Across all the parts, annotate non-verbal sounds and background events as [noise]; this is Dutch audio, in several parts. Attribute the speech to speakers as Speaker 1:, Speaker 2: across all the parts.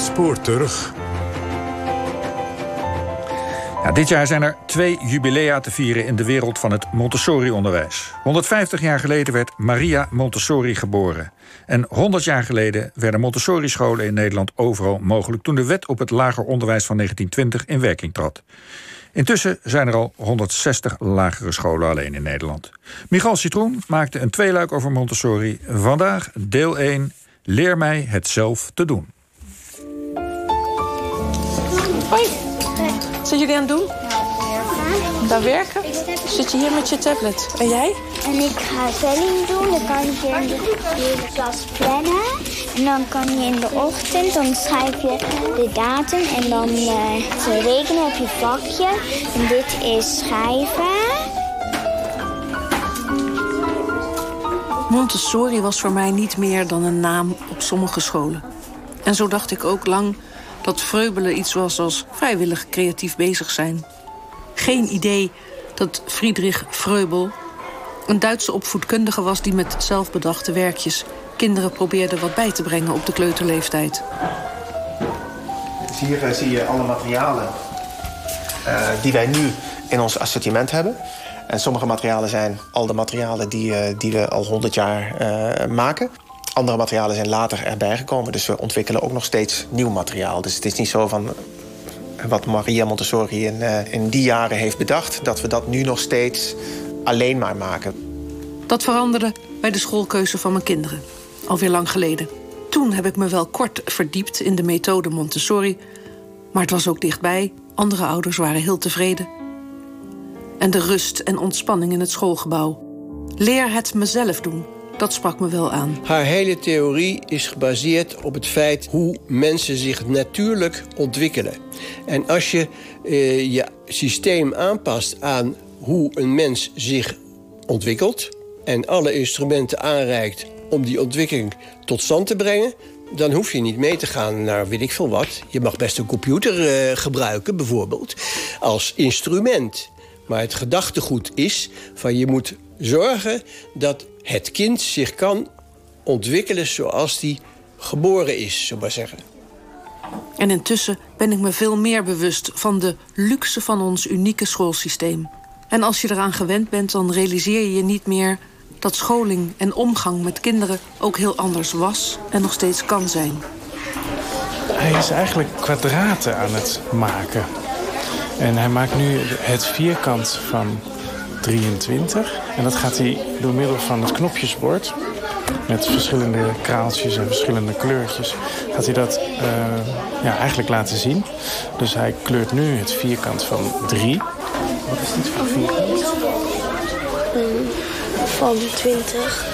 Speaker 1: spoor terug.
Speaker 2: Ja, dit jaar zijn er twee jubilea te vieren in de wereld van het Montessori-onderwijs. 150 jaar geleden werd Maria Montessori geboren. En 100 jaar geleden werden Montessori-scholen in Nederland overal mogelijk... toen de wet op het lager onderwijs van 1920 in werking trad. Intussen zijn er al 160 lagere scholen alleen in Nederland. Michal Citroen maakte een tweeluik over Montessori. Vandaag deel 1, Leer mij het zelf te doen.
Speaker 3: Hoi, wat zijn jullie aan het doen? Daar werken? Zit je hier met je tablet? En jij?
Speaker 4: En ik ga spelling doen. Dan kan je in de klas plannen. En dan kan je in de ochtend, dan schrijf je de datum. En dan uh, rekenen op je vakje. En dit is schrijven.
Speaker 3: Montessori was voor mij niet meer dan een naam op sommige scholen. En zo dacht ik ook lang dat vreubelen iets was als vrijwillig creatief bezig zijn. Geen idee dat Friedrich Freubel een Duitse opvoedkundige was... die met zelfbedachte werkjes kinderen probeerde wat bij te brengen op de kleuterleeftijd.
Speaker 5: Hier uh, zie je alle materialen uh, die wij nu in ons assortiment hebben. En sommige materialen zijn al de materialen die, uh, die we al 100 jaar maken. Andere materialen zijn later erbij gekomen. Dus we ontwikkelen ook nog steeds nieuw materiaal. Dus het is niet zo van wat Maria Montessori in, uh, in die jaren heeft bedacht... dat we dat nu nog steeds alleen maar maken.
Speaker 3: Dat veranderde bij de schoolkeuze van mijn kinderen. Alweer lang geleden. Toen heb ik me wel kort verdiept in de methode Montessori... maar het was ook dichtbij. Andere ouders waren heel tevreden. En de rust en ontspanning in het schoolgebouw. Leer het mezelf doen dat sprak me wel aan.
Speaker 6: Haar hele theorie is gebaseerd op het feit hoe mensen zich natuurlijk ontwikkelen. En als je uh, je systeem aanpast aan hoe een mens zich ontwikkelt... en alle instrumenten aanreikt om die ontwikkeling tot stand te brengen... dan hoef je niet mee te gaan naar weet ik veel wat. Je mag best een computer uh, gebruiken, bijvoorbeeld, als instrument. Maar het gedachtegoed is van je moet zorgen dat het kind zich kan ontwikkelen zoals die geboren is, zo maar zeggen.
Speaker 3: En intussen ben ik me veel meer bewust van de luxe van ons unieke schoolsysteem. En als je eraan gewend bent, dan realiseer je je niet meer dat scholing en omgang met kinderen ook heel anders was en nog steeds kan zijn.
Speaker 7: Hij is eigenlijk kwadraten aan het maken. En hij maakt nu het vierkant van 23. En dat gaat hij door middel van het knopjesbord... met verschillende kraaltjes en verschillende kleurtjes... gaat hij dat uh, ja, eigenlijk laten zien. Dus hij kleurt nu het vierkant van 3. Wat is dit voor vierkant?
Speaker 4: Van 20.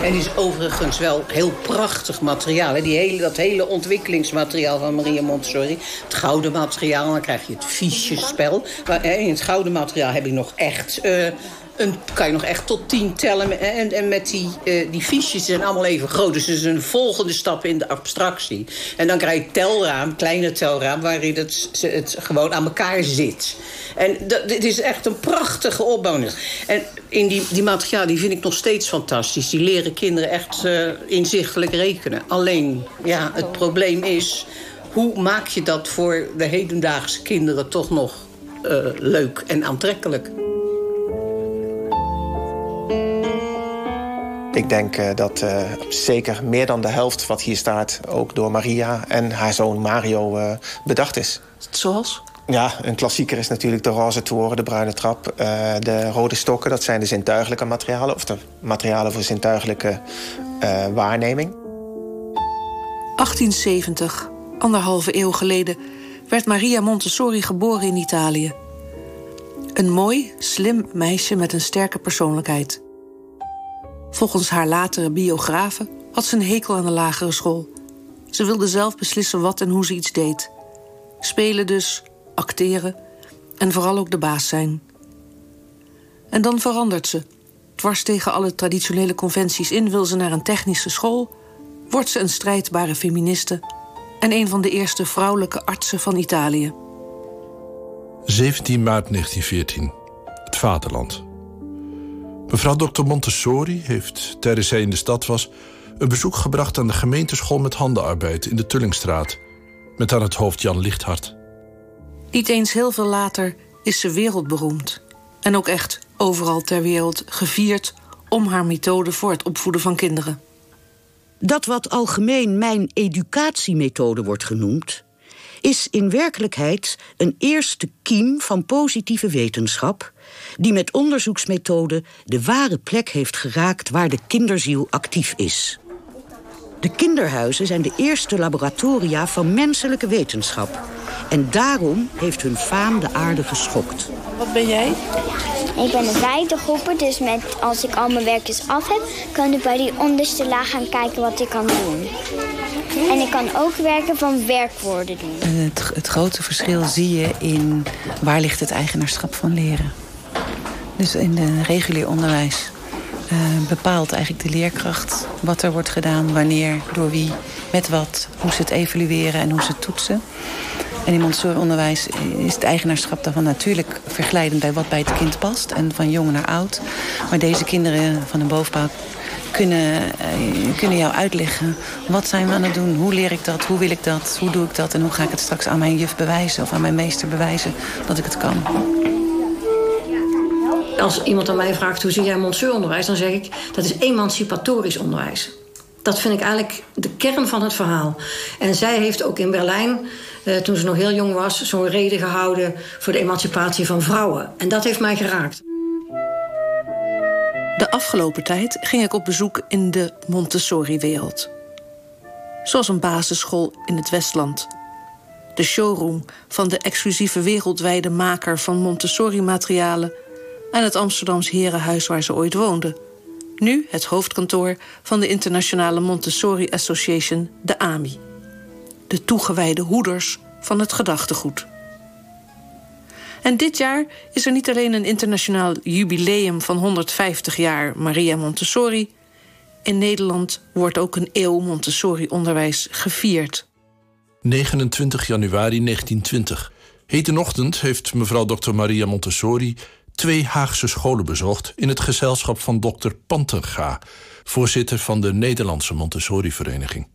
Speaker 7: het
Speaker 8: is overigens wel heel prachtig materiaal. Hè? Die hele, dat hele ontwikkelingsmateriaal van Maria Montessori. Het gouden materiaal, dan krijg je het fichespel. Maar in het gouden materiaal heb ik nog echt... Uh, kan je nog echt tot tien tellen. En, en met die, uh, die fiches zijn allemaal even groot. Dus het is een volgende stap in de abstractie. En dan krijg je telraam, kleine telraam... waarin het, het gewoon aan elkaar zit. En dit is echt een prachtige opbouw. En in die, die materiaal die vind ik nog steeds fantastisch. Die leren kinderen echt uh, inzichtelijk rekenen. Alleen, ja, het probleem is... hoe maak je dat voor de hedendaagse kinderen toch nog uh, leuk en aantrekkelijk?
Speaker 5: Ik denk uh, dat uh, zeker meer dan de helft wat hier staat... ook door Maria en haar zoon Mario uh, bedacht is.
Speaker 3: Zoals?
Speaker 5: Ja, een klassieker is natuurlijk de roze toren, de bruine trap. de rode stokken, dat zijn de zintuigelijke materialen... of de materialen voor zintuigelijke waarneming.
Speaker 3: 1870, anderhalve eeuw geleden... werd Maria Montessori geboren in Italië. Een mooi, slim meisje met een sterke persoonlijkheid... Volgens haar latere biografen had ze een hekel aan de lagere school. Ze wilde zelf beslissen wat en hoe ze iets deed. Spelen dus, acteren en vooral ook de baas zijn. En dan verandert ze. Dwars tegen alle traditionele conventies in wil ze naar een technische school... wordt ze een strijdbare feministe... en een van de eerste vrouwelijke artsen van Italië.
Speaker 1: 17 maart 1914. Het vaderland. Mevrouw Dr. Montessori heeft, tijdens zij in de stad was... een bezoek gebracht aan de gemeenteschool met handenarbeid in de Tullingstraat. Met aan het hoofd Jan Lichthart.
Speaker 3: Niet eens heel veel later is ze wereldberoemd. En ook echt overal ter wereld gevierd om haar methode voor het opvoeden van kinderen.
Speaker 9: Dat wat algemeen mijn educatiemethode wordt genoemd, is in werkelijkheid een eerste kiem van positieve wetenschap die met onderzoeksmethode de ware plek heeft geraakt waar de kinderziel actief is. De kinderhuizen zijn de eerste laboratoria van menselijke wetenschap. En daarom heeft hun faam de aarde geschokt.
Speaker 3: Wat ben jij?
Speaker 4: Ik ben een vijfde groeper, dus met, als ik al mijn werkjes af heb... kan ik bij die onderste laag gaan kijken wat ik kan doen. En ik kan ook werken van werkwoorden doen.
Speaker 10: Het, het grote verschil zie je in waar ligt het eigenaarschap van leren. Dus in het regulier onderwijs uh, bepaalt eigenlijk de leerkracht wat er wordt gedaan, wanneer, door wie, met wat, hoe ze het evalueren en hoe ze het toetsen. En in Montessori-onderwijs is het eigenaarschap daarvan natuurlijk verglijdend bij wat bij het kind past. En van jong naar oud. Maar deze kinderen van een bovenbouw kunnen, uh, kunnen jou uitleggen. Wat zijn we aan het doen? Hoe leer ik dat? Hoe wil ik dat? Hoe doe ik dat? En hoe ga ik het straks aan mijn juf bewijzen? Of aan mijn meester bewijzen dat ik het kan?
Speaker 11: Als iemand aan mij vraagt hoe zie jij Montessori-onderwijs... dan zeg ik dat is emancipatorisch onderwijs. Dat vind ik eigenlijk de kern van het verhaal. En zij heeft ook in Berlijn, eh, toen ze nog heel jong was... zo'n reden gehouden voor de emancipatie van vrouwen. En dat heeft mij geraakt.
Speaker 3: De afgelopen tijd ging ik op bezoek in de Montessori-wereld. Zoals een basisschool in het Westland. De showroom van de exclusieve wereldwijde maker van Montessori-materialen... en het Amsterdams herenhuis waar ze ooit woonde. Nu het hoofdkantoor van de internationale Montessori Association, de AMI. De toegewijde hoeders van het gedachtegoed. En dit jaar is er niet alleen een internationaal jubileum van 150 jaar Maria Montessori. In Nederland wordt ook een eeuw Montessori-onderwijs gevierd.
Speaker 1: 29 januari 1920. Hetenochtend heeft mevrouw Dr. Maria Montessori twee Haagse scholen bezocht in het gezelschap van dokter Pantenga, voorzitter van de Nederlandse Montessori-vereniging.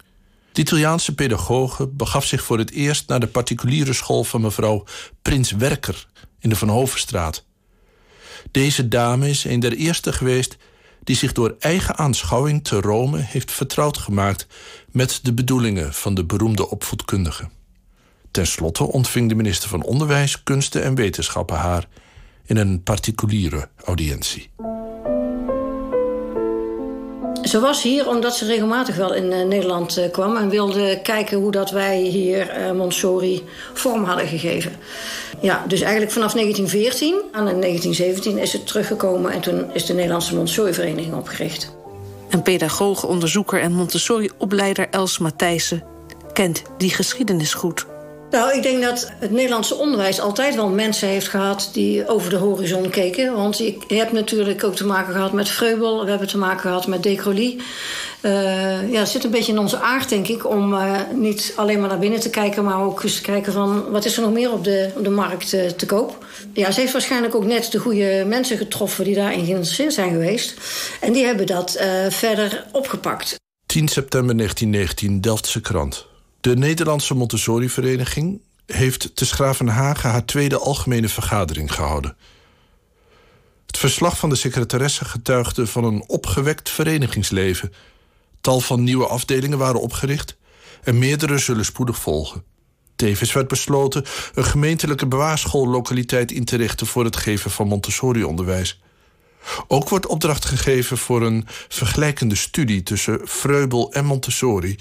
Speaker 1: De Italiaanse pedagoge begaf zich voor het eerst naar de particuliere school van mevrouw Prins Werker in de Van Hovenstraat. Deze dame is een der eerste geweest die zich door eigen aanschouwing te Rome heeft vertrouwd gemaakt met de bedoelingen van de beroemde opvoedkundige. Ten slotte ontving de minister van Onderwijs, Kunsten en Wetenschappen haar in een particuliere audiëntie.
Speaker 11: Ze was hier omdat ze regelmatig wel in uh, Nederland uh, kwam... en wilde kijken hoe dat wij hier uh, Montessori vorm hadden gegeven. Ja, dus eigenlijk vanaf 1914 en in 1917 is het teruggekomen... en toen is de Nederlandse Montessori-vereniging opgericht.
Speaker 3: En pedagoog, onderzoeker en Montessori-opleider Els Matthijssen... kent die geschiedenis goed.
Speaker 11: Nou, ik denk dat het Nederlandse onderwijs altijd wel mensen heeft gehad die over de horizon keken. Want je hebt natuurlijk ook te maken gehad met Vreubel, we hebben te maken gehad met Decroly. Uh, ja, het zit een beetje in onze aard, denk ik, om uh, niet alleen maar naar binnen te kijken, maar ook eens te kijken van wat is er nog meer op de, op de markt uh, te koop. Ja, ze heeft waarschijnlijk ook net de goede mensen getroffen die daarin geïnteresseerd zijn geweest. En die hebben dat verder opgepakt.
Speaker 1: 10 september 1919, Delftse krant. De Nederlandse Montessori-vereniging heeft te Schravenhagen haar tweede algemene vergadering gehouden. Het verslag van de secretaresse getuigde van een opgewekt verenigingsleven. Tal van nieuwe afdelingen waren opgericht en meerdere zullen spoedig volgen. Tevens werd besloten een gemeentelijke bewaarsschoollokaliteit in te richten voor het geven van Montessori-onderwijs. Ook wordt opdracht gegeven voor een vergelijkende studie tussen Freubel en Montessori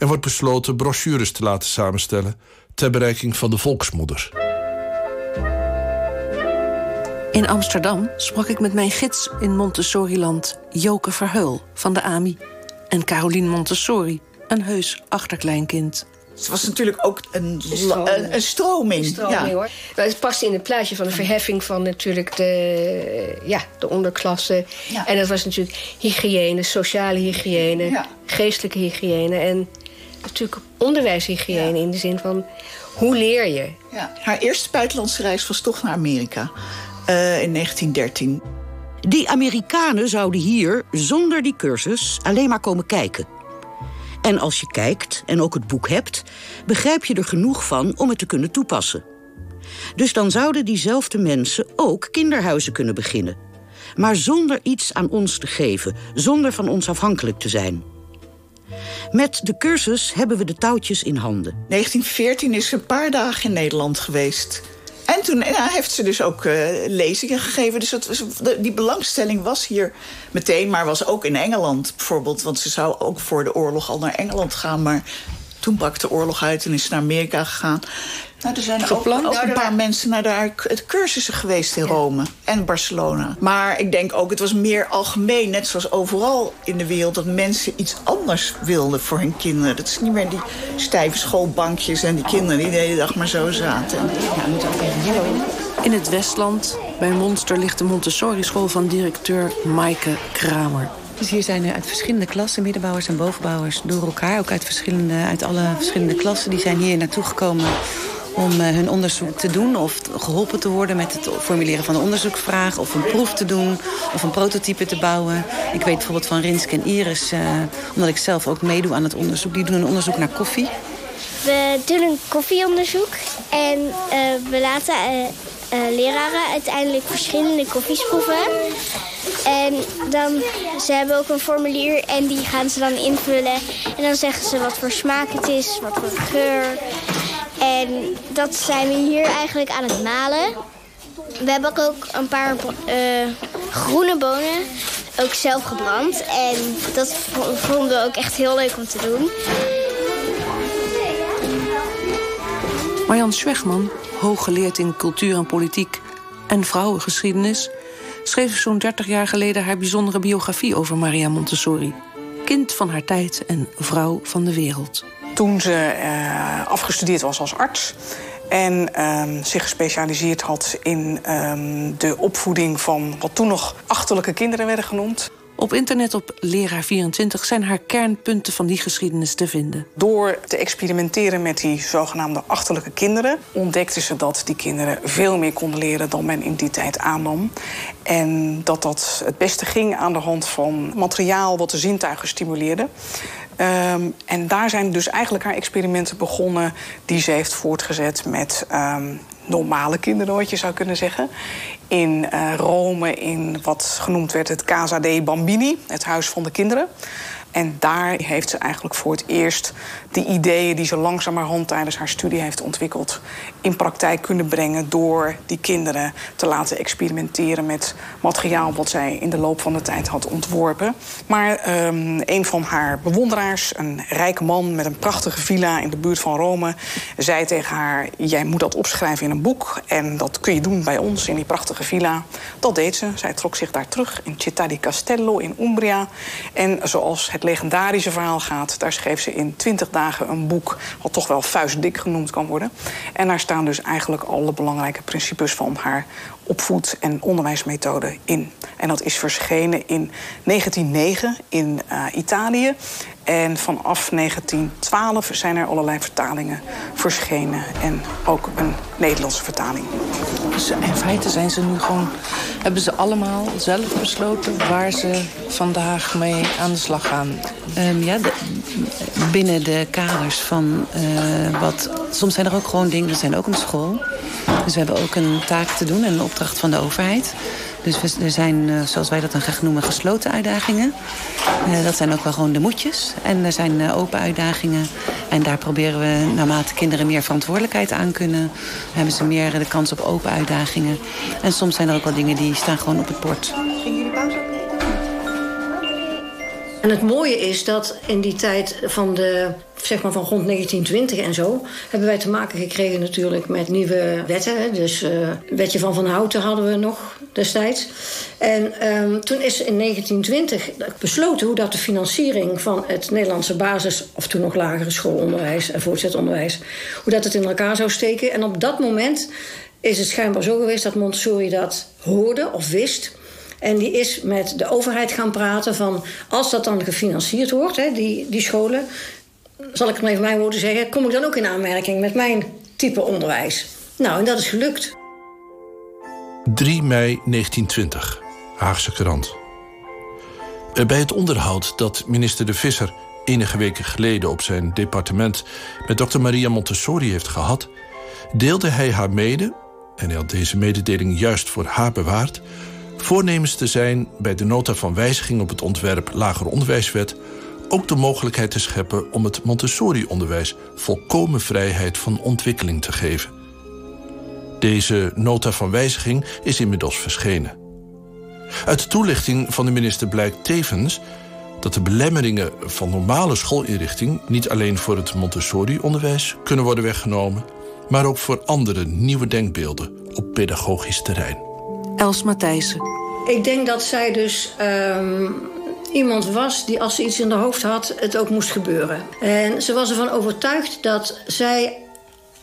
Speaker 1: en wordt besloten brochures te laten samenstellen ter bereiking van de volksmoeder.
Speaker 3: In Amsterdam sprak ik met mijn gids in Montessori-land, Joke Verheul van de AMI, en Carolien Montessori, een heus achterkleinkind.
Speaker 12: Het was natuurlijk ook een, een, een stroming.
Speaker 13: Een stroming ja. hoor. Maar het paste in het plaatje van de verheffing van natuurlijk de, ja, de onderklasse. Ja. En dat was natuurlijk hygiëne, sociale hygiëne, ja. geestelijke hygiëne. En natuurlijk onderwijshygiëne ja. in de zin van hoe leer je?
Speaker 12: Ja. Haar eerste buitenlandse reis was toch naar Amerika uh, in 1913.
Speaker 9: Die Amerikanen zouden hier zonder die cursus alleen maar komen kijken. En als je kijkt en ook het boek hebt, begrijp je er genoeg van om het te kunnen toepassen. Dus dan zouden diezelfde mensen ook kinderhuizen kunnen beginnen. Maar zonder iets aan ons te geven, zonder van ons afhankelijk te zijn. Met de cursus hebben we de touwtjes in handen.
Speaker 12: 1914 is ze een paar dagen in Nederland geweest. En toen heeft ze dus ook uh, lezingen gegeven. Dus die belangstelling was hier meteen, maar was ook in Engeland bijvoorbeeld. Want ze zou ook voor de oorlog al naar Engeland gaan. Maar toen brak de oorlog uit en is ze naar Amerika gegaan. Nou, er zijn ook, ook, een paar mensen naar de cursussen geweest in Rome en Barcelona. Maar ik denk ook, het was meer algemeen, net zoals overal in de wereld... dat mensen iets anders wilden voor hun kinderen. Dat is niet meer die stijve schoolbankjes en die kinderen die de hele dag maar zo zaten.
Speaker 3: In het Westland, bij Monster, ligt de Montessori-school van directeur Maaike Kramer.
Speaker 10: Dus hier zijn er uit verschillende klassen, middenbouwers en bovenbouwers, door elkaar. Ook uit, verschillende, uit alle verschillende klassen. Die zijn hier naartoe gekomen om uh, hun onderzoek te doen... of geholpen te worden met het formuleren van een onderzoeksvraag... of een proef te doen, of een prototype te bouwen. Ik weet bijvoorbeeld van Rinske en Iris, uh, omdat ik zelf ook meedoe aan het onderzoek. Die doen een onderzoek naar koffie.
Speaker 4: We doen een koffieonderzoek en uh, we laten leraren uiteindelijk verschillende koffies proeven... En dan, ze hebben ook een formulier en die gaan ze dan invullen. En dan zeggen ze wat voor smaak het is, wat voor geur. En dat zijn we hier eigenlijk aan het malen. We hebben ook een paar uh, groene bonen ook zelf gebrand. En dat vonden we ook echt heel leuk om te doen.
Speaker 3: Marjan Schwegman, hooggeleerd in cultuur en politiek en vrouwengeschiedenis schreef zo'n 30 jaar geleden haar bijzondere biografie over Maria Montessori. Kind van haar tijd en vrouw van de wereld.
Speaker 14: Toen ze uh, afgestudeerd was als arts en uh, zich gespecialiseerd had in uh, de opvoeding van wat toen nog achterlijke kinderen werden genoemd.
Speaker 3: Op internet op Leraar24 zijn haar kernpunten van die geschiedenis te vinden.
Speaker 14: Door te experimenteren met die zogenaamde achterlijke kinderen... ontdekte ze dat die kinderen veel meer konden leren dan men in die tijd aannam. En dat dat het beste ging aan de hand van materiaal wat de zintuigen stimuleerde. Um, en daar zijn dus eigenlijk haar experimenten begonnen... die ze heeft voortgezet met um, normale kinderen, wat je zou kunnen zeggen. In uh, Rome, in wat genoemd werd het Casa dei Bambini, het huis van de kinderen. En daar heeft ze eigenlijk voor het eerst de ideeën die ze langzamerhand tijdens haar studie heeft ontwikkeld, in praktijk kunnen brengen door die kinderen te laten experimenteren met materiaal wat zij in de loop van de tijd had ontworpen. Maar um, een van haar bewonderaars, een rijke man met een prachtige villa in de buurt van Rome, zei tegen haar: Jij moet dat opschrijven in een boek en dat kun je doen bij ons in die prachtige villa. Dat deed ze. Zij trok zich daar terug in Città di Castello in Umbria. En zoals het legendarische verhaal gaat, daar schreef ze in 20 dagen een boek wat toch wel vuistdik genoemd kan worden. En daar staan dus eigenlijk alle belangrijke principes van haar opvoed- en onderwijsmethode in. En dat is verschenen in 1909 in uh, Italië. En vanaf 1912 zijn er allerlei vertalingen verschenen. En ook een Nederlandse vertaling.
Speaker 3: Dus in feite zijn ze nu gewoon, hebben ze allemaal zelf besloten waar ze vandaag mee aan de slag gaan?
Speaker 10: Um, ja, de, binnen de kaders van uh, wat... Soms zijn er ook gewoon dingen, we zijn ook een school. Dus we hebben ook een taak te doen en een opdracht van de overheid. Dus we, er zijn, uh, zoals wij dat dan graag noemen, gesloten uitdagingen. Uh, dat zijn ook wel gewoon de moedjes. En er zijn uh, open uitdagingen. En daar proberen we, naarmate kinderen meer verantwoordelijkheid aan kunnen... hebben ze meer de kans op open uitdagingen. En soms zijn er ook wel dingen die staan gewoon op het bord. Gingen jullie pauze
Speaker 11: en het mooie is dat in die tijd van, de, zeg maar van rond 1920 en zo... hebben wij te maken gekregen natuurlijk met nieuwe wetten. Dus uh, wetje van Van Houten hadden we nog destijds. En um, toen is in 1920 besloten hoe dat de financiering van het Nederlandse basis... of toen nog lagere schoolonderwijs en voortzetonderwijs... hoe dat het in elkaar zou steken. En op dat moment is het schijnbaar zo geweest dat Montessori dat hoorde of wist... En die is met de overheid gaan praten van... als dat dan gefinancierd wordt, hè, die, die scholen... zal ik het even mijn woorden zeggen... kom ik dan ook in aanmerking met mijn type onderwijs. Nou, en dat is gelukt.
Speaker 1: 3 mei 1920. Haagse krant. Eh, bij het onderhoud dat minister De Visser enige weken geleden op zijn departement met dokter Maria Montessori heeft gehad, deelde hij haar mede, en hij had deze mededeling juist voor haar bewaard, voornemens te zijn bij de nota van wijziging op het ontwerp Lager Onderwijswet ook de mogelijkheid te scheppen om het Montessori-onderwijs volkomen vrijheid van ontwikkeling te geven. Deze nota van wijziging is inmiddels verschenen. Uit de toelichting van de minister blijkt tevens dat de belemmeringen van normale schoolinrichting niet alleen voor het Montessori-onderwijs kunnen worden weggenomen, maar ook voor andere nieuwe denkbeelden op pedagogisch terrein.
Speaker 3: Els Matthijssen.
Speaker 11: Ik denk dat zij dus ehm, iemand was die als ze iets in haar hoofd had, het ook moest gebeuren. En ze was ervan overtuigd dat zij,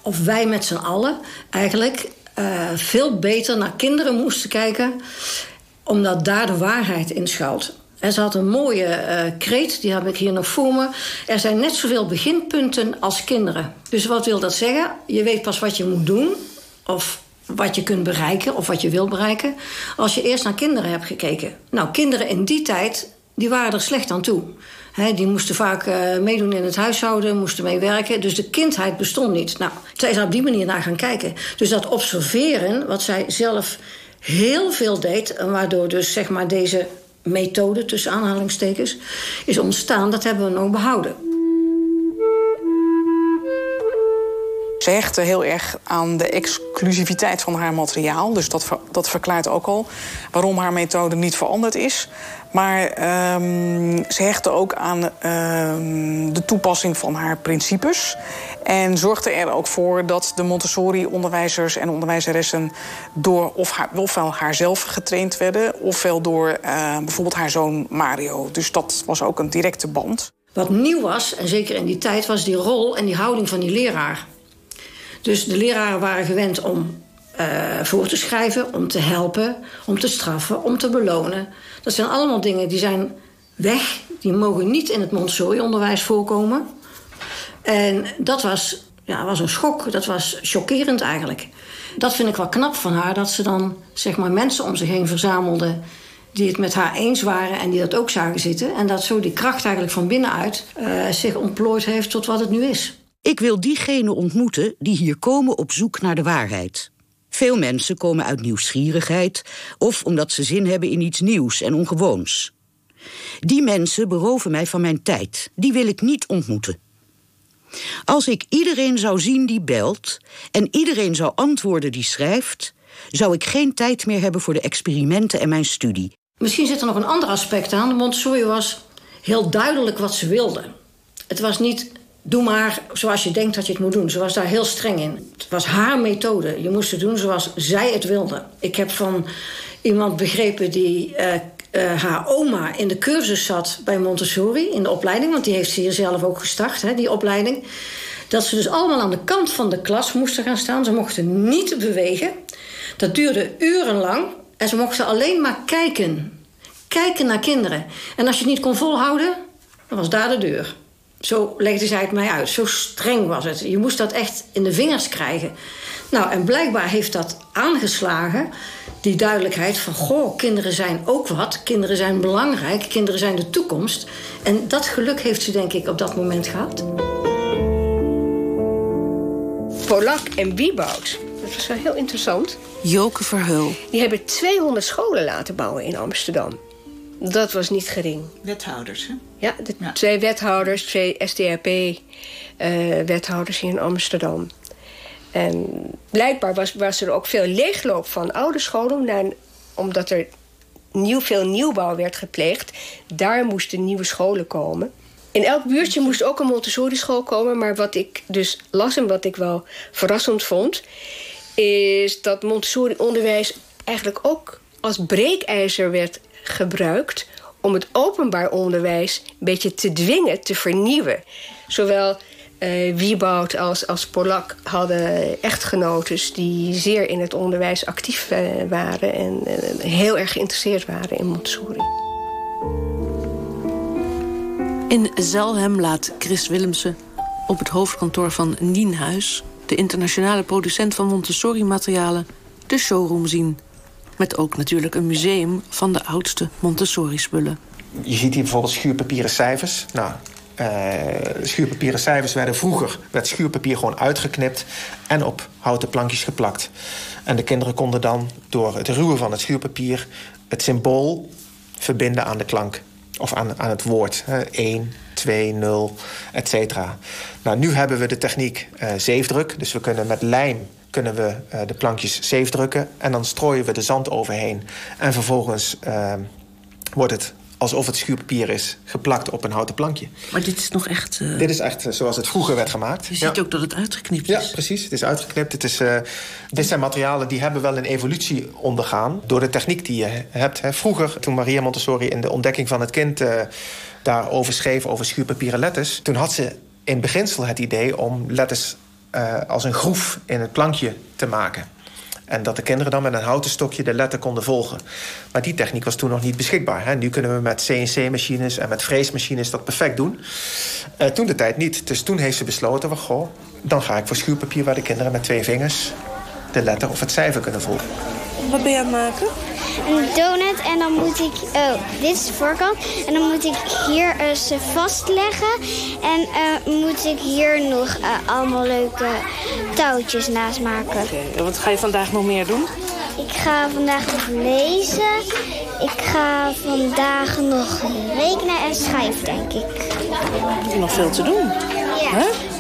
Speaker 11: of wij met z'n allen eigenlijk, uh, veel beter naar kinderen moesten kijken, omdat daar de waarheid in schuilt. En ze had een mooie uh, kreet, die heb ik hier nog voor me. Er zijn net zoveel beginpunten als kinderen. Dus wat wil dat zeggen? Je weet pas wat je moet doen, of wat je kunt bereiken, of wat je wil bereiken, als je eerst naar kinderen hebt gekeken. Nou, kinderen in die tijd, die waren er slecht aan toe. Die moesten vaak uh, meedoen in het huishouden, moesten meewerken. Dus de kindheid bestond niet. Nou, zij is op die manier naar gaan kijken. Dus dat observeren, wat zij zelf heel veel deed... en waardoor dus zeg maar deze methode, tussen aanhalingstekens, is ontstaan. Dat hebben we nog behouden.
Speaker 14: Ze hechtte heel erg aan de exclusiviteit van haar materiaal. Dus dat, dat verklaart ook al waarom haar methode niet veranderd is. Maar um, ze hechtte ook aan um, de toepassing van haar principes. En zorgde er ook voor dat de Montessori-onderwijzers en onderwijzeressen... door of haar, ofwel haarzelf getraind werden... ofwel door uh, bijvoorbeeld haar zoon Mario. Dus dat was ook een directe band.
Speaker 11: Wat nieuw was, en zeker in die tijd, was die rol en die houding van die leraar. Dus de leraren waren gewend om uh, voor te schrijven, om te helpen, om te straffen, om te belonen. Dat zijn allemaal dingen die zijn weg. Die mogen niet in het Montessori-onderwijs voorkomen. En dat was, ja, was een schok. Dat was chockerend eigenlijk. Dat vind ik wel knap van haar, dat ze dan zeg maar, mensen om zich heen verzamelde die het met haar eens waren en die dat ook zagen zitten. En dat zo die kracht eigenlijk van binnenuit uh, zich ontplooid heeft tot wat het nu is.
Speaker 9: Ik wil diegenen ontmoeten die hier komen op zoek naar de waarheid. Veel mensen komen uit nieuwsgierigheid of omdat ze zin hebben in iets nieuws en ongewoons. Die mensen beroven mij van mijn tijd. Die wil ik niet ontmoeten. Als ik iedereen zou zien die belt en iedereen zou antwoorden die schrijft, zou ik geen tijd meer hebben voor de experimenten en mijn studie.
Speaker 11: Misschien zit er nog een ander aspect aan. Montessori was heel duidelijk wat ze wilde. Het was niet doe maar zoals je denkt dat je het moet doen. Ze was daar heel streng in. Het was haar methode. Je moest het doen zoals zij het wilde. Ik heb van iemand begrepen die uh, uh, haar oma in de cursus zat bij Montessori in de opleiding, want die heeft ze hier zelf ook gestart, hè, die opleiding. Dat ze dus allemaal aan de kant van de klas moesten gaan staan. Ze mochten niet bewegen. Dat duurde urenlang. En ze mochten alleen maar kijken. Kijken naar kinderen. En als je het niet kon volhouden, dan was daar de deur. Zo legde zij het mij uit. Zo streng was het. Je moest dat echt in de vingers krijgen. Nou, en blijkbaar heeft dat aangeslagen. Die duidelijkheid van, goh, kinderen zijn ook wat. Kinderen zijn belangrijk. Kinderen zijn de toekomst. En dat geluk heeft ze, denk ik, op dat moment gehad.
Speaker 13: Polak en Wieboud. Dat was wel heel interessant.
Speaker 3: Joke Verheul.
Speaker 13: Die hebben 200 scholen laten bouwen in Amsterdam. Dat was niet gering.
Speaker 12: Wethouders, hè?
Speaker 13: Ja, de twee wethouders, twee SDAP-wethouders hier in Amsterdam. En blijkbaar was, was er ook veel leegloop van oude scholen... omdat er nieuw, veel nieuwbouw werd gepleegd. Daar moesten nieuwe scholen komen. In elk buurtje moest ook een Montessori-school komen... maar wat ik dus las en wat ik wel verrassend vond... is dat Montessori-onderwijs eigenlijk ook als breekijzer werd gebruikt om het openbaar onderwijs een beetje te dwingen, te vernieuwen. Zowel uh, Wieboud als, als Polak hadden echtgenotes die zeer in het onderwijs actief uh, waren en uh, heel erg geïnteresseerd waren in Montessori.
Speaker 3: In Zelhem laat Chris Willemsen op het hoofdkantoor van Nienhuis, de internationale producent van Montessori-materialen, de showroom zien. Met ook natuurlijk een museum van de oudste Montessori-spullen.
Speaker 5: Je ziet hier bijvoorbeeld schuurpapieren cijfers. Nou, uh, schuurpapieren cijfers werden vroeger... werd schuurpapier gewoon uitgeknipt en op houten plankjes geplakt. En de kinderen konden dan door het ruwen van het schuurpapier... het symbool verbinden aan de klank of aan, aan het woord. 1, 2, 0, et cetera. Nou, nu hebben we de techniek uh, zeefdruk. Dus we kunnen met lijm kunnen we, uh, de plankjes zeefdrukken... en dan strooien we de zand overheen. En vervolgens uh, wordt het alsof het schuurpapier is geplakt op een houten plankje.
Speaker 3: Maar dit is nog echt... Uh...
Speaker 5: Dit is echt zoals het vroeger werd gemaakt.
Speaker 3: Je ziet ook dat het uitgeknipt is.
Speaker 5: Ja, precies. Het is uitgeknipt. Het is, uh, dit zijn materialen die hebben wel een evolutie ondergaan... door de techniek die je hebt. Hè. Vroeger, toen Maria Montessori in de ontdekking van het kind... Daarover schreef, over schuurpapieren letters... toen had ze in beginsel het idee om letters als een groef in het plankje te maken. En dat de kinderen dan met een houten stokje de letter konden volgen. Maar die techniek was toen nog niet beschikbaar. Hè. Nu kunnen we met CNC-machines en met freesmachines dat perfect doen. Uh, toen de tijd niet. Dus toen heeft ze besloten, well, goh, dan ga ik voor schuurpapier... waar de kinderen met twee vingers de letter of het cijfer kunnen volgen.
Speaker 3: Wat ben je aan het maken?
Speaker 4: Een donut en dan moet ik... Oh, dit is de voorkant. En dan moet ik hier uh, ze vastleggen. En uh, moet ik hier nog uh, allemaal leuke touwtjes naast maken.
Speaker 3: Okay. wat ga je vandaag nog meer doen?
Speaker 4: Ik ga vandaag nog lezen. Ik ga vandaag nog rekenen en schrijven, denk ik.
Speaker 3: Nog veel te doen?
Speaker 4: Ja.
Speaker 3: Huh?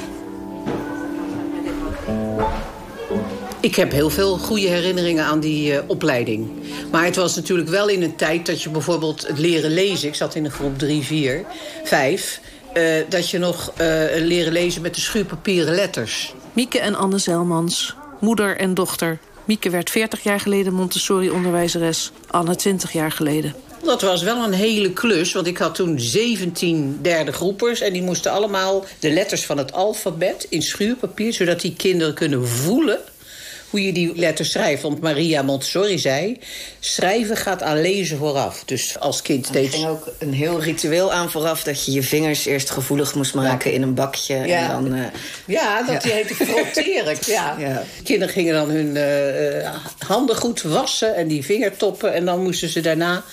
Speaker 8: Ik heb heel veel goede herinneringen aan die uh, opleiding. Maar het was natuurlijk wel in een tijd dat je bijvoorbeeld het leren lezen... ik zat in de groep 3, 4, 5... Uh, dat je nog uh, leren lezen met de schuurpapieren letters.
Speaker 3: Mieke en Anne Zelmans, moeder en dochter. Mieke werd 40 jaar geleden Montessori-onderwijzeres. Anne 20 jaar geleden.
Speaker 8: Dat was wel een hele klus, want ik had toen 17 derde groepers... en die moesten allemaal de letters van het alfabet in schuurpapier... zodat die kinderen kunnen voelen hoe je die letters schrijft. Want Maria Montessori zei, schrijven gaat aan lezen vooraf. Dus als kind steeds...
Speaker 15: Er ging ook een heel ritueel aan vooraf... dat je je vingers eerst gevoelig moest maken ja. in een bakje.
Speaker 8: Ja,
Speaker 15: en dan, uh...
Speaker 8: ja dat ja. heette frotteren. ja. [laughs] ja. Kinderen gingen dan hun uh, handen goed wassen en die vingertoppen... en dan moesten ze daarna...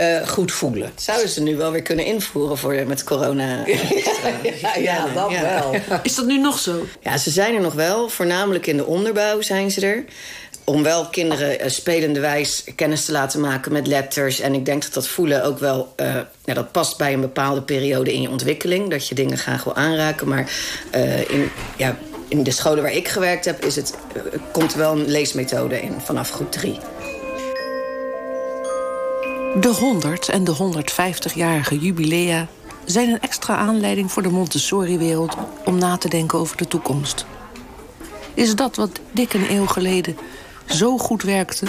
Speaker 8: Uh, goed voelen.
Speaker 15: Zouden ze nu wel weer kunnen invoeren voor met corona? [laughs]
Speaker 8: ja, ja, dat ja. wel.
Speaker 3: Is dat nu nog zo?
Speaker 15: Ja, ze zijn er nog wel. Voornamelijk in de onderbouw zijn ze er. Om wel kinderen uh, spelende wijs kennis te laten maken met letters. En ik denk dat dat voelen ook wel... Uh, ja, dat past bij een bepaalde periode in je ontwikkeling. Dat je dingen graag wil aanraken. Maar in, ja, in de scholen waar ik gewerkt heb... Is het, komt wel een leesmethode in vanaf groep drie.
Speaker 3: De 100 en de 150-jarige jubilea zijn een extra aanleiding voor de Montessori-wereld om na te denken over de toekomst. Is dat wat dik een eeuw geleden zo goed werkte,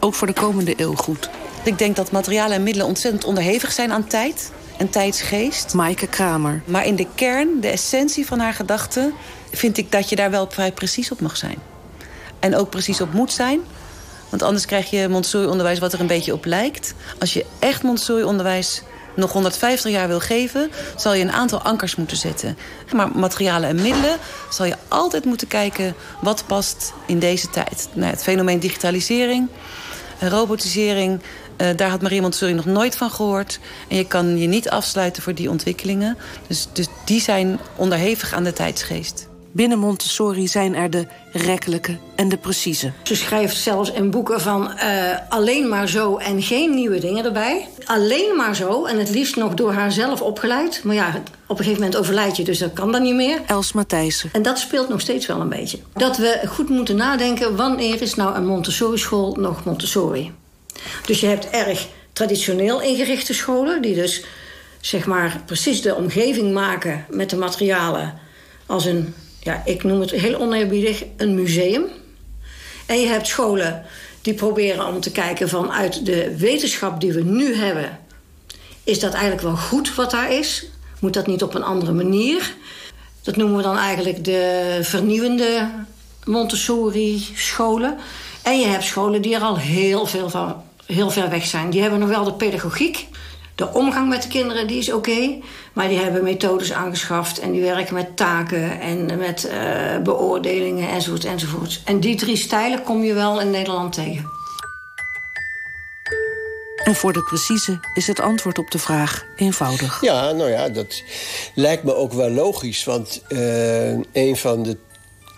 Speaker 3: ook voor de komende eeuw goed?
Speaker 10: Ik denk dat materialen en middelen ontzettend onderhevig zijn aan tijd en tijdsgeest.
Speaker 3: Maaike Kramer.
Speaker 10: Maar in de kern, de essentie van haar gedachten, vind ik dat je daar wel vrij precies op mag zijn. En ook precies op moet zijn. Want anders krijg je Montessori-onderwijs wat er een beetje op lijkt. Als je echt Montessori-onderwijs nog 150 jaar wil geven... zal je een aantal ankers moeten zetten. Maar materialen en middelen zal je altijd moeten kijken... wat past in deze tijd. Nou, het fenomeen digitalisering, robotisering... Uh, daar had Maria Montessori nog nooit van gehoord. En je kan je niet afsluiten voor die ontwikkelingen. Dus, dus die zijn onderhevig aan de tijdsgeest.
Speaker 3: Binnen Montessori zijn er de rekkelijke en de precieze.
Speaker 11: Ze schrijft zelfs in boeken van uh, alleen maar zo en geen nieuwe dingen erbij. Alleen maar zo en het liefst nog door haarzelf opgeleid. Maar ja, op een gegeven moment overlijd je, dus dat kan dan niet meer.
Speaker 3: Els Matthijssen.
Speaker 11: En dat speelt nog steeds wel een beetje. Dat we goed moeten nadenken, wanneer is nou een Montessori-school nog Montessori? Dus je hebt erg traditioneel ingerichte scholen... die dus zeg maar precies de omgeving maken met de materialen als een ja, ik noem het heel oneerbiedig, een museum. En je hebt scholen die proberen om te kijken vanuit de wetenschap die we nu hebben... is dat eigenlijk wel goed wat daar is? Moet dat niet op een andere manier? Dat noemen we dan eigenlijk de vernieuwende Montessori-scholen. En je hebt scholen die er al heel, veel van, heel ver weg zijn. Die hebben nog wel de pedagogiek... De omgang met de kinderen die is oké, okay, maar die hebben methodes aangeschaft en die werken met taken en met uh, beoordelingen enzovoort enzovoort. En die drie stijlen kom je wel in Nederland tegen.
Speaker 3: En voor de precieze is het antwoord op de vraag eenvoudig.
Speaker 6: Ja, nou ja, dat lijkt me ook wel logisch. Want uh, een van de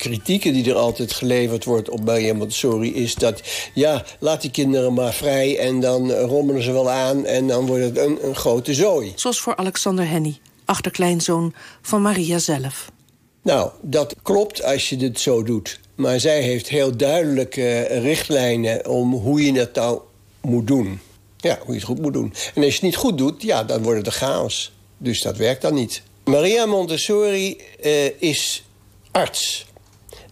Speaker 6: kritieken die er altijd geleverd wordt op Maria Montessori is dat ja, laat die kinderen maar vrij en dan rommelen ze wel aan en dan wordt het een, een grote zooi.
Speaker 3: Zoals voor Alexander Henny, achterkleinzoon van Maria zelf.
Speaker 6: Nou, dat klopt als je dit zo doet. Maar zij heeft heel duidelijke richtlijnen om hoe je het nou moet doen. Ja, hoe je het goed moet doen. En als je het niet goed doet, ja, dan wordt het een chaos. Dus dat werkt dan niet. Maria Montessori uh, is arts.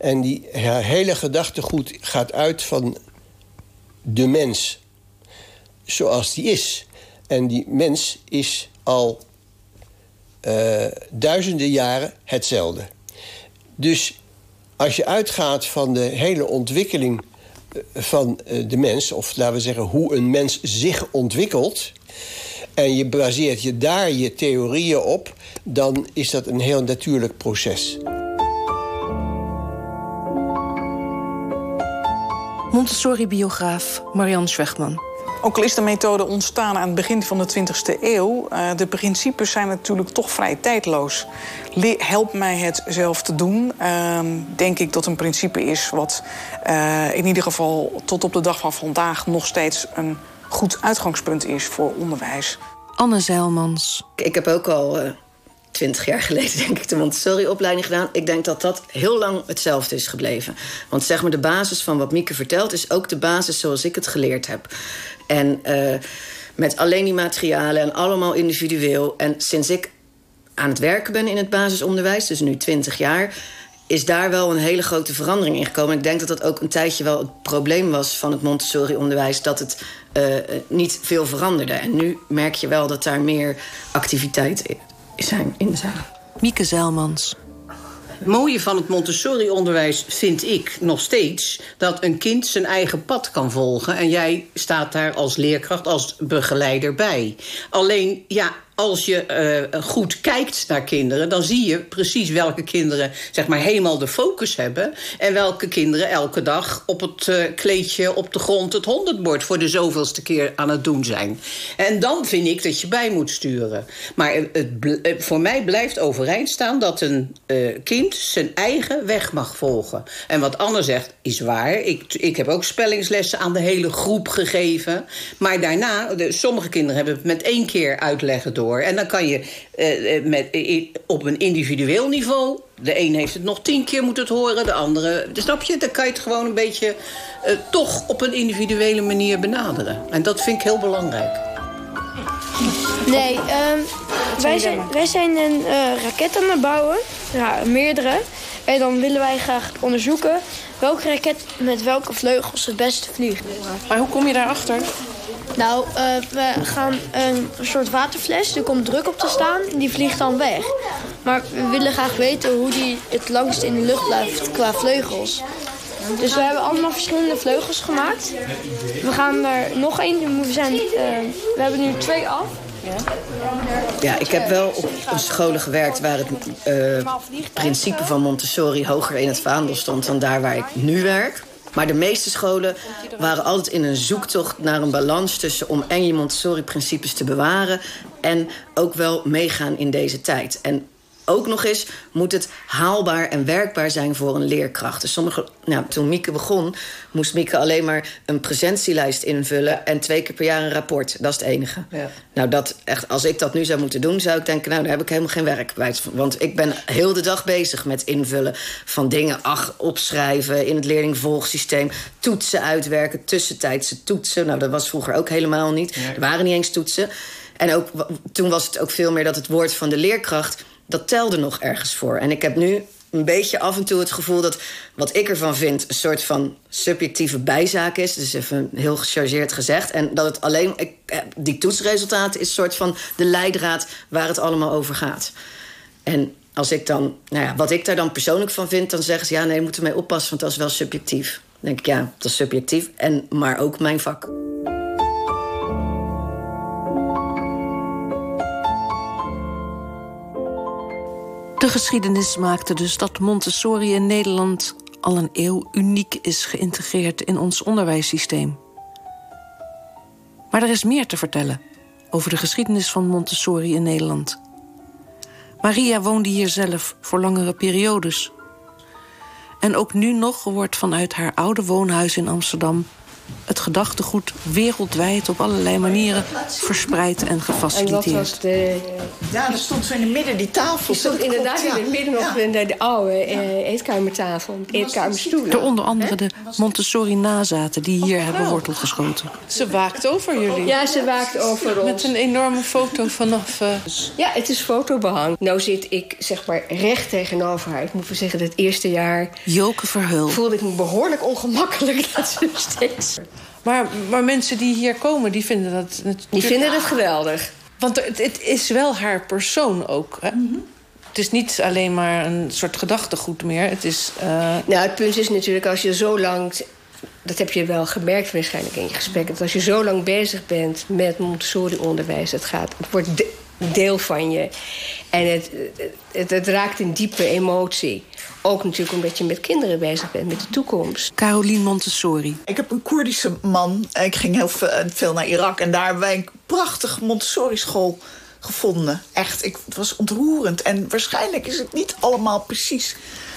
Speaker 6: En die, hele gedachtegoed gaat uit van de mens. Zoals die is. En die mens is al uh, duizenden jaren hetzelfde. Dus als je uitgaat van de hele ontwikkeling eh, van eh, de mens, of laten we zeggen hoe een mens zich ontwikkelt, en je baseert je daar je theorieën op, dan is dat een heel natuurlijk proces.
Speaker 3: Montessori-biograaf Marianne Schwegman.
Speaker 14: Ook al is de methode ontstaan aan het begin van de 20e eeuw... Uh, de principes zijn natuurlijk toch vrij tijdloos. Help mij het zelf te doen, uh, denk ik dat een principe is... wat uh, in ieder geval tot op de dag van vandaag nog steeds een goed uitgangspunt is voor onderwijs.
Speaker 3: Anne Zeilmans.
Speaker 15: Ik heb ook al uh, twintig jaar geleden denk ik de Montessori-opleiding gedaan. Ik denk dat dat heel lang hetzelfde is gebleven. Want zeg maar de basis van wat Mieke vertelt... is ook de basis zoals ik het geleerd heb. En uh, met alleen die materialen en allemaal individueel. En sinds ik aan het werken ben in het basisonderwijs, dus nu 20 jaar, is daar wel een hele grote verandering in gekomen. Ik denk dat dat ook een tijdje wel het probleem was van het Montessori-onderwijs, dat het uh, niet veel veranderde. En nu merk je wel dat daar meer activiteit zijn, in zijn.
Speaker 3: Mieke Zeilmans.
Speaker 8: Het mooie van het Montessori-onderwijs vind ik nog steeds... dat een kind zijn eigen pad kan volgen. En jij staat daar als leerkracht, als begeleider bij. Alleen, ja, als je uh, goed kijkt naar kinderen... dan zie je precies welke kinderen zeg maar, helemaal de focus hebben... en welke kinderen elke dag op het uh, kleedje op de grond... het honderdbord voor de zoveelste keer aan het doen zijn. En dan vind ik dat je bij moet sturen. Maar het, het, voor mij blijft overeind staan dat een kind zijn eigen weg mag volgen. En wat Anne zegt is waar. Ik, ik heb ook spellingslessen aan de hele groep gegeven. Maar daarna, de, sommige kinderen hebben het met één keer uitleggen door... En dan kan je uh, met, op een individueel niveau... de een heeft het nog tien keer moeten horen, de andere... Snap je? Dan kan je het gewoon een beetje uh, toch op een individuele manier benaderen. En dat vind ik heel belangrijk.
Speaker 16: Nee, um, wij, zijn, wij zijn een uh, raket aan het bouwen. Ja, meerdere. En dan willen wij graag onderzoeken welke raket met welke vleugels het beste vliegt.
Speaker 3: Maar hoe kom je daarachter?
Speaker 16: Nou, uh, we gaan een soort waterfles, er komt druk op te staan en die vliegt dan weg. Maar we willen graag weten hoe die het langst in de lucht blijft qua vleugels. Dus we hebben allemaal verschillende vleugels gemaakt. We gaan er nog één, we, zijn, uh, we hebben nu twee af.
Speaker 15: Ja, ik heb wel op scholen gewerkt waar het uh, principe van Montessori hoger in het vaandel stond dan daar waar ik nu werk. Maar de meeste scholen waren altijd in een zoektocht naar een balans tussen om en je Montessori-principes te bewaren en ook wel meegaan in deze tijd. En ook nog eens moet het haalbaar en werkbaar zijn voor een leerkracht. Dus sommige, nou, toen Mieke begon, moest Mieke alleen maar een presentielijst invullen en twee keer per jaar een rapport. Dat is het enige. Ja. Nou, dat echt, als ik dat nu zou moeten doen, zou ik denken, nou, daar heb ik helemaal geen werk bij. Want ik ben heel de dag bezig met invullen van dingen, ach, opschrijven in het leerlingvolgsysteem, toetsen uitwerken, tussentijdse toetsen. Nou, dat was vroeger ook helemaal niet. Ja. Er waren niet eens toetsen. En ook, toen was het ook veel meer dat het woord van de leerkracht dat telde nog ergens voor. En ik heb nu een beetje af en toe het gevoel dat wat ik ervan vind... een soort van subjectieve bijzaak is. Dus even heel gechargeerd gezegd. En dat het alleen... Ik, die toetsresultaten is een soort van de leidraad waar het allemaal over gaat. En als ik dan... Nou ja, wat ik daar dan persoonlijk van vind... dan zeggen ze, ja, nee, je moet ermee oppassen... want dat is wel subjectief. Dan denk ik, ja, dat is subjectief. En, maar ook mijn vak.
Speaker 3: De geschiedenis maakte dus dat Montessori in Nederland al een eeuw uniek is geïntegreerd in ons onderwijssysteem. Maar er is meer te vertellen over de geschiedenis van Montessori in Nederland. Maria woonde hier zelf voor langere periodes. En ook nu nog wordt vanuit haar oude woonhuis in Amsterdam het gedachtegoed wereldwijd op allerlei manieren verspreid en gefaciliteerd. En
Speaker 12: dat was de... Ja, er stond zo in het midden die tafel. Die
Speaker 13: stond inderdaad in het midden nog ja. de, oude uh, eetkamertafel, eetkamerstoelen.
Speaker 3: Door onder andere de Montessori-nazaten die hier hebben wortel geschoten.
Speaker 17: Ze waakt over jullie.
Speaker 13: Ja, ze waakt over ons.
Speaker 17: Met een enorme foto vanaf... Uh...
Speaker 13: Ja, het is fotobehang. Nou zit ik zeg maar recht tegenover haar. Ik moet wel zeggen, het eerste jaar...
Speaker 3: Joke Verheul.
Speaker 13: Voelde ik me behoorlijk ongemakkelijk [laughs] dat ze steeds
Speaker 17: maar, maar mensen die hier komen, die vinden dat natuurlijk...
Speaker 13: Die vinden het geweldig.
Speaker 17: Want het, het is wel haar persoon ook, hè?
Speaker 13: Mhm.
Speaker 17: Het is niet alleen maar een soort gedachtegoed meer. Het is... Uh...
Speaker 13: Nou, het punt is natuurlijk, als je zo lang... Dat heb je wel gemerkt waarschijnlijk in je gesprek. Dat als je zo lang bezig bent met Montessori-onderwijs... Het, gaat, het wordt deel van je. En het, het, het raakt een diepe emotie. Ook natuurlijk omdat je met kinderen bezig bent, met de toekomst.
Speaker 3: Caroline Montessori.
Speaker 12: Ik heb een Koerdische man. Ik ging heel veel naar Irak. En daar hebben wij een prachtige Montessori-school gevonden. Echt, ik, het was ontroerend. En waarschijnlijk is het niet allemaal precies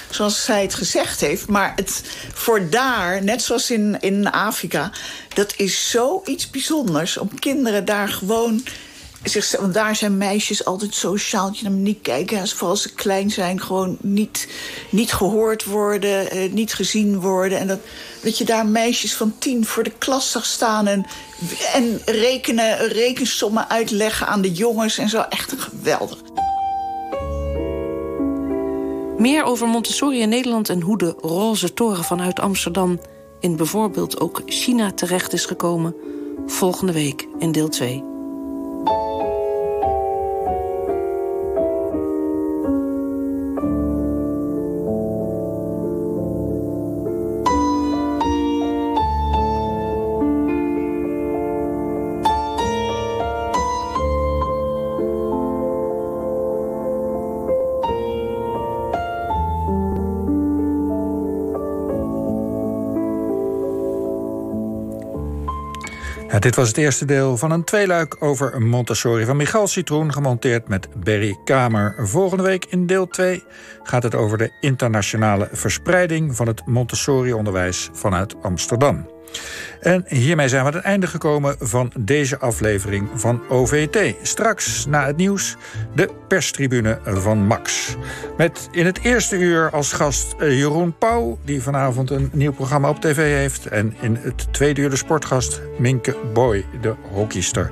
Speaker 12: zoals zij het gezegd heeft. Maar het voor daar, net zoals in, in Afrika... dat is zoiets bijzonders om kinderen daar gewoon want daar zijn meisjes altijd sociaal. Je naar niet kijken, als, vooral als ze klein zijn. Gewoon niet, niet gehoord worden, eh, niet gezien worden. En dat, dat je daar meisjes van tien voor de klas zag staan... en, en rekenen, rekensommen uitleggen aan de jongens en zo. Echt geweldig.
Speaker 3: Meer over Montessori in Nederland en hoe de roze toren vanuit Amsterdam... in bijvoorbeeld ook China terecht is gekomen... volgende week in deel 2.
Speaker 2: Dit was het eerste deel van een tweeluik over Montessori van Michal Citroen, gemonteerd met Berry Kamer. Volgende week in deel 2 gaat het over de internationale verspreiding van het Montessori-onderwijs vanuit Amsterdam. En hiermee zijn we aan het einde gekomen van deze aflevering van OVT. Straks na het nieuws de perstribune van Max. Met in het eerste uur als gast eh, Jeroen Pauw, die vanavond een nieuw programma op tv heeft. En in het tweede uur de sportgast Minke Boy, de hockeyster.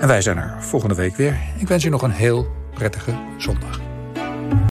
Speaker 2: En wij zijn er volgende week weer. Ik wens u nog een heel prettige zondag.